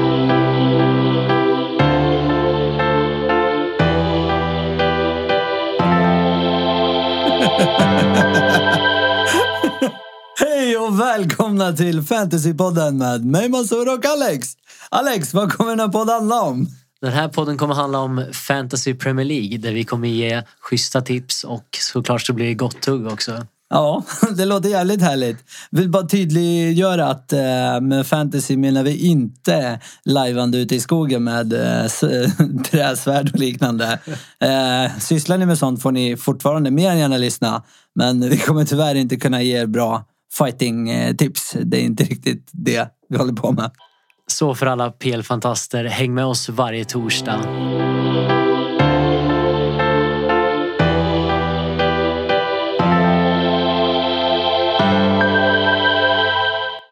Hej och välkomna till Fantasypodden med mig Mansour och Alex. Alex, vad kommer den här podden handla om? Den här podden kommer handla om Fantasy Premier League där vi kommer ge schyssta tips och såklart så blir det gott tugg också. Ja, det låter jävligt härligt. Vill bara tydliggöra att eh, med fantasy menar vi inte lajvande ute i skogen med eh, träsvärd och liknande. Eh, sysslar ni med sånt får ni fortfarande mer än gärna lyssna. Men vi kommer tyvärr inte kunna ge er bra fighting-tips. Eh, det är inte riktigt det vi håller på med. Så för alla PL-fantaster, häng med oss varje torsdag.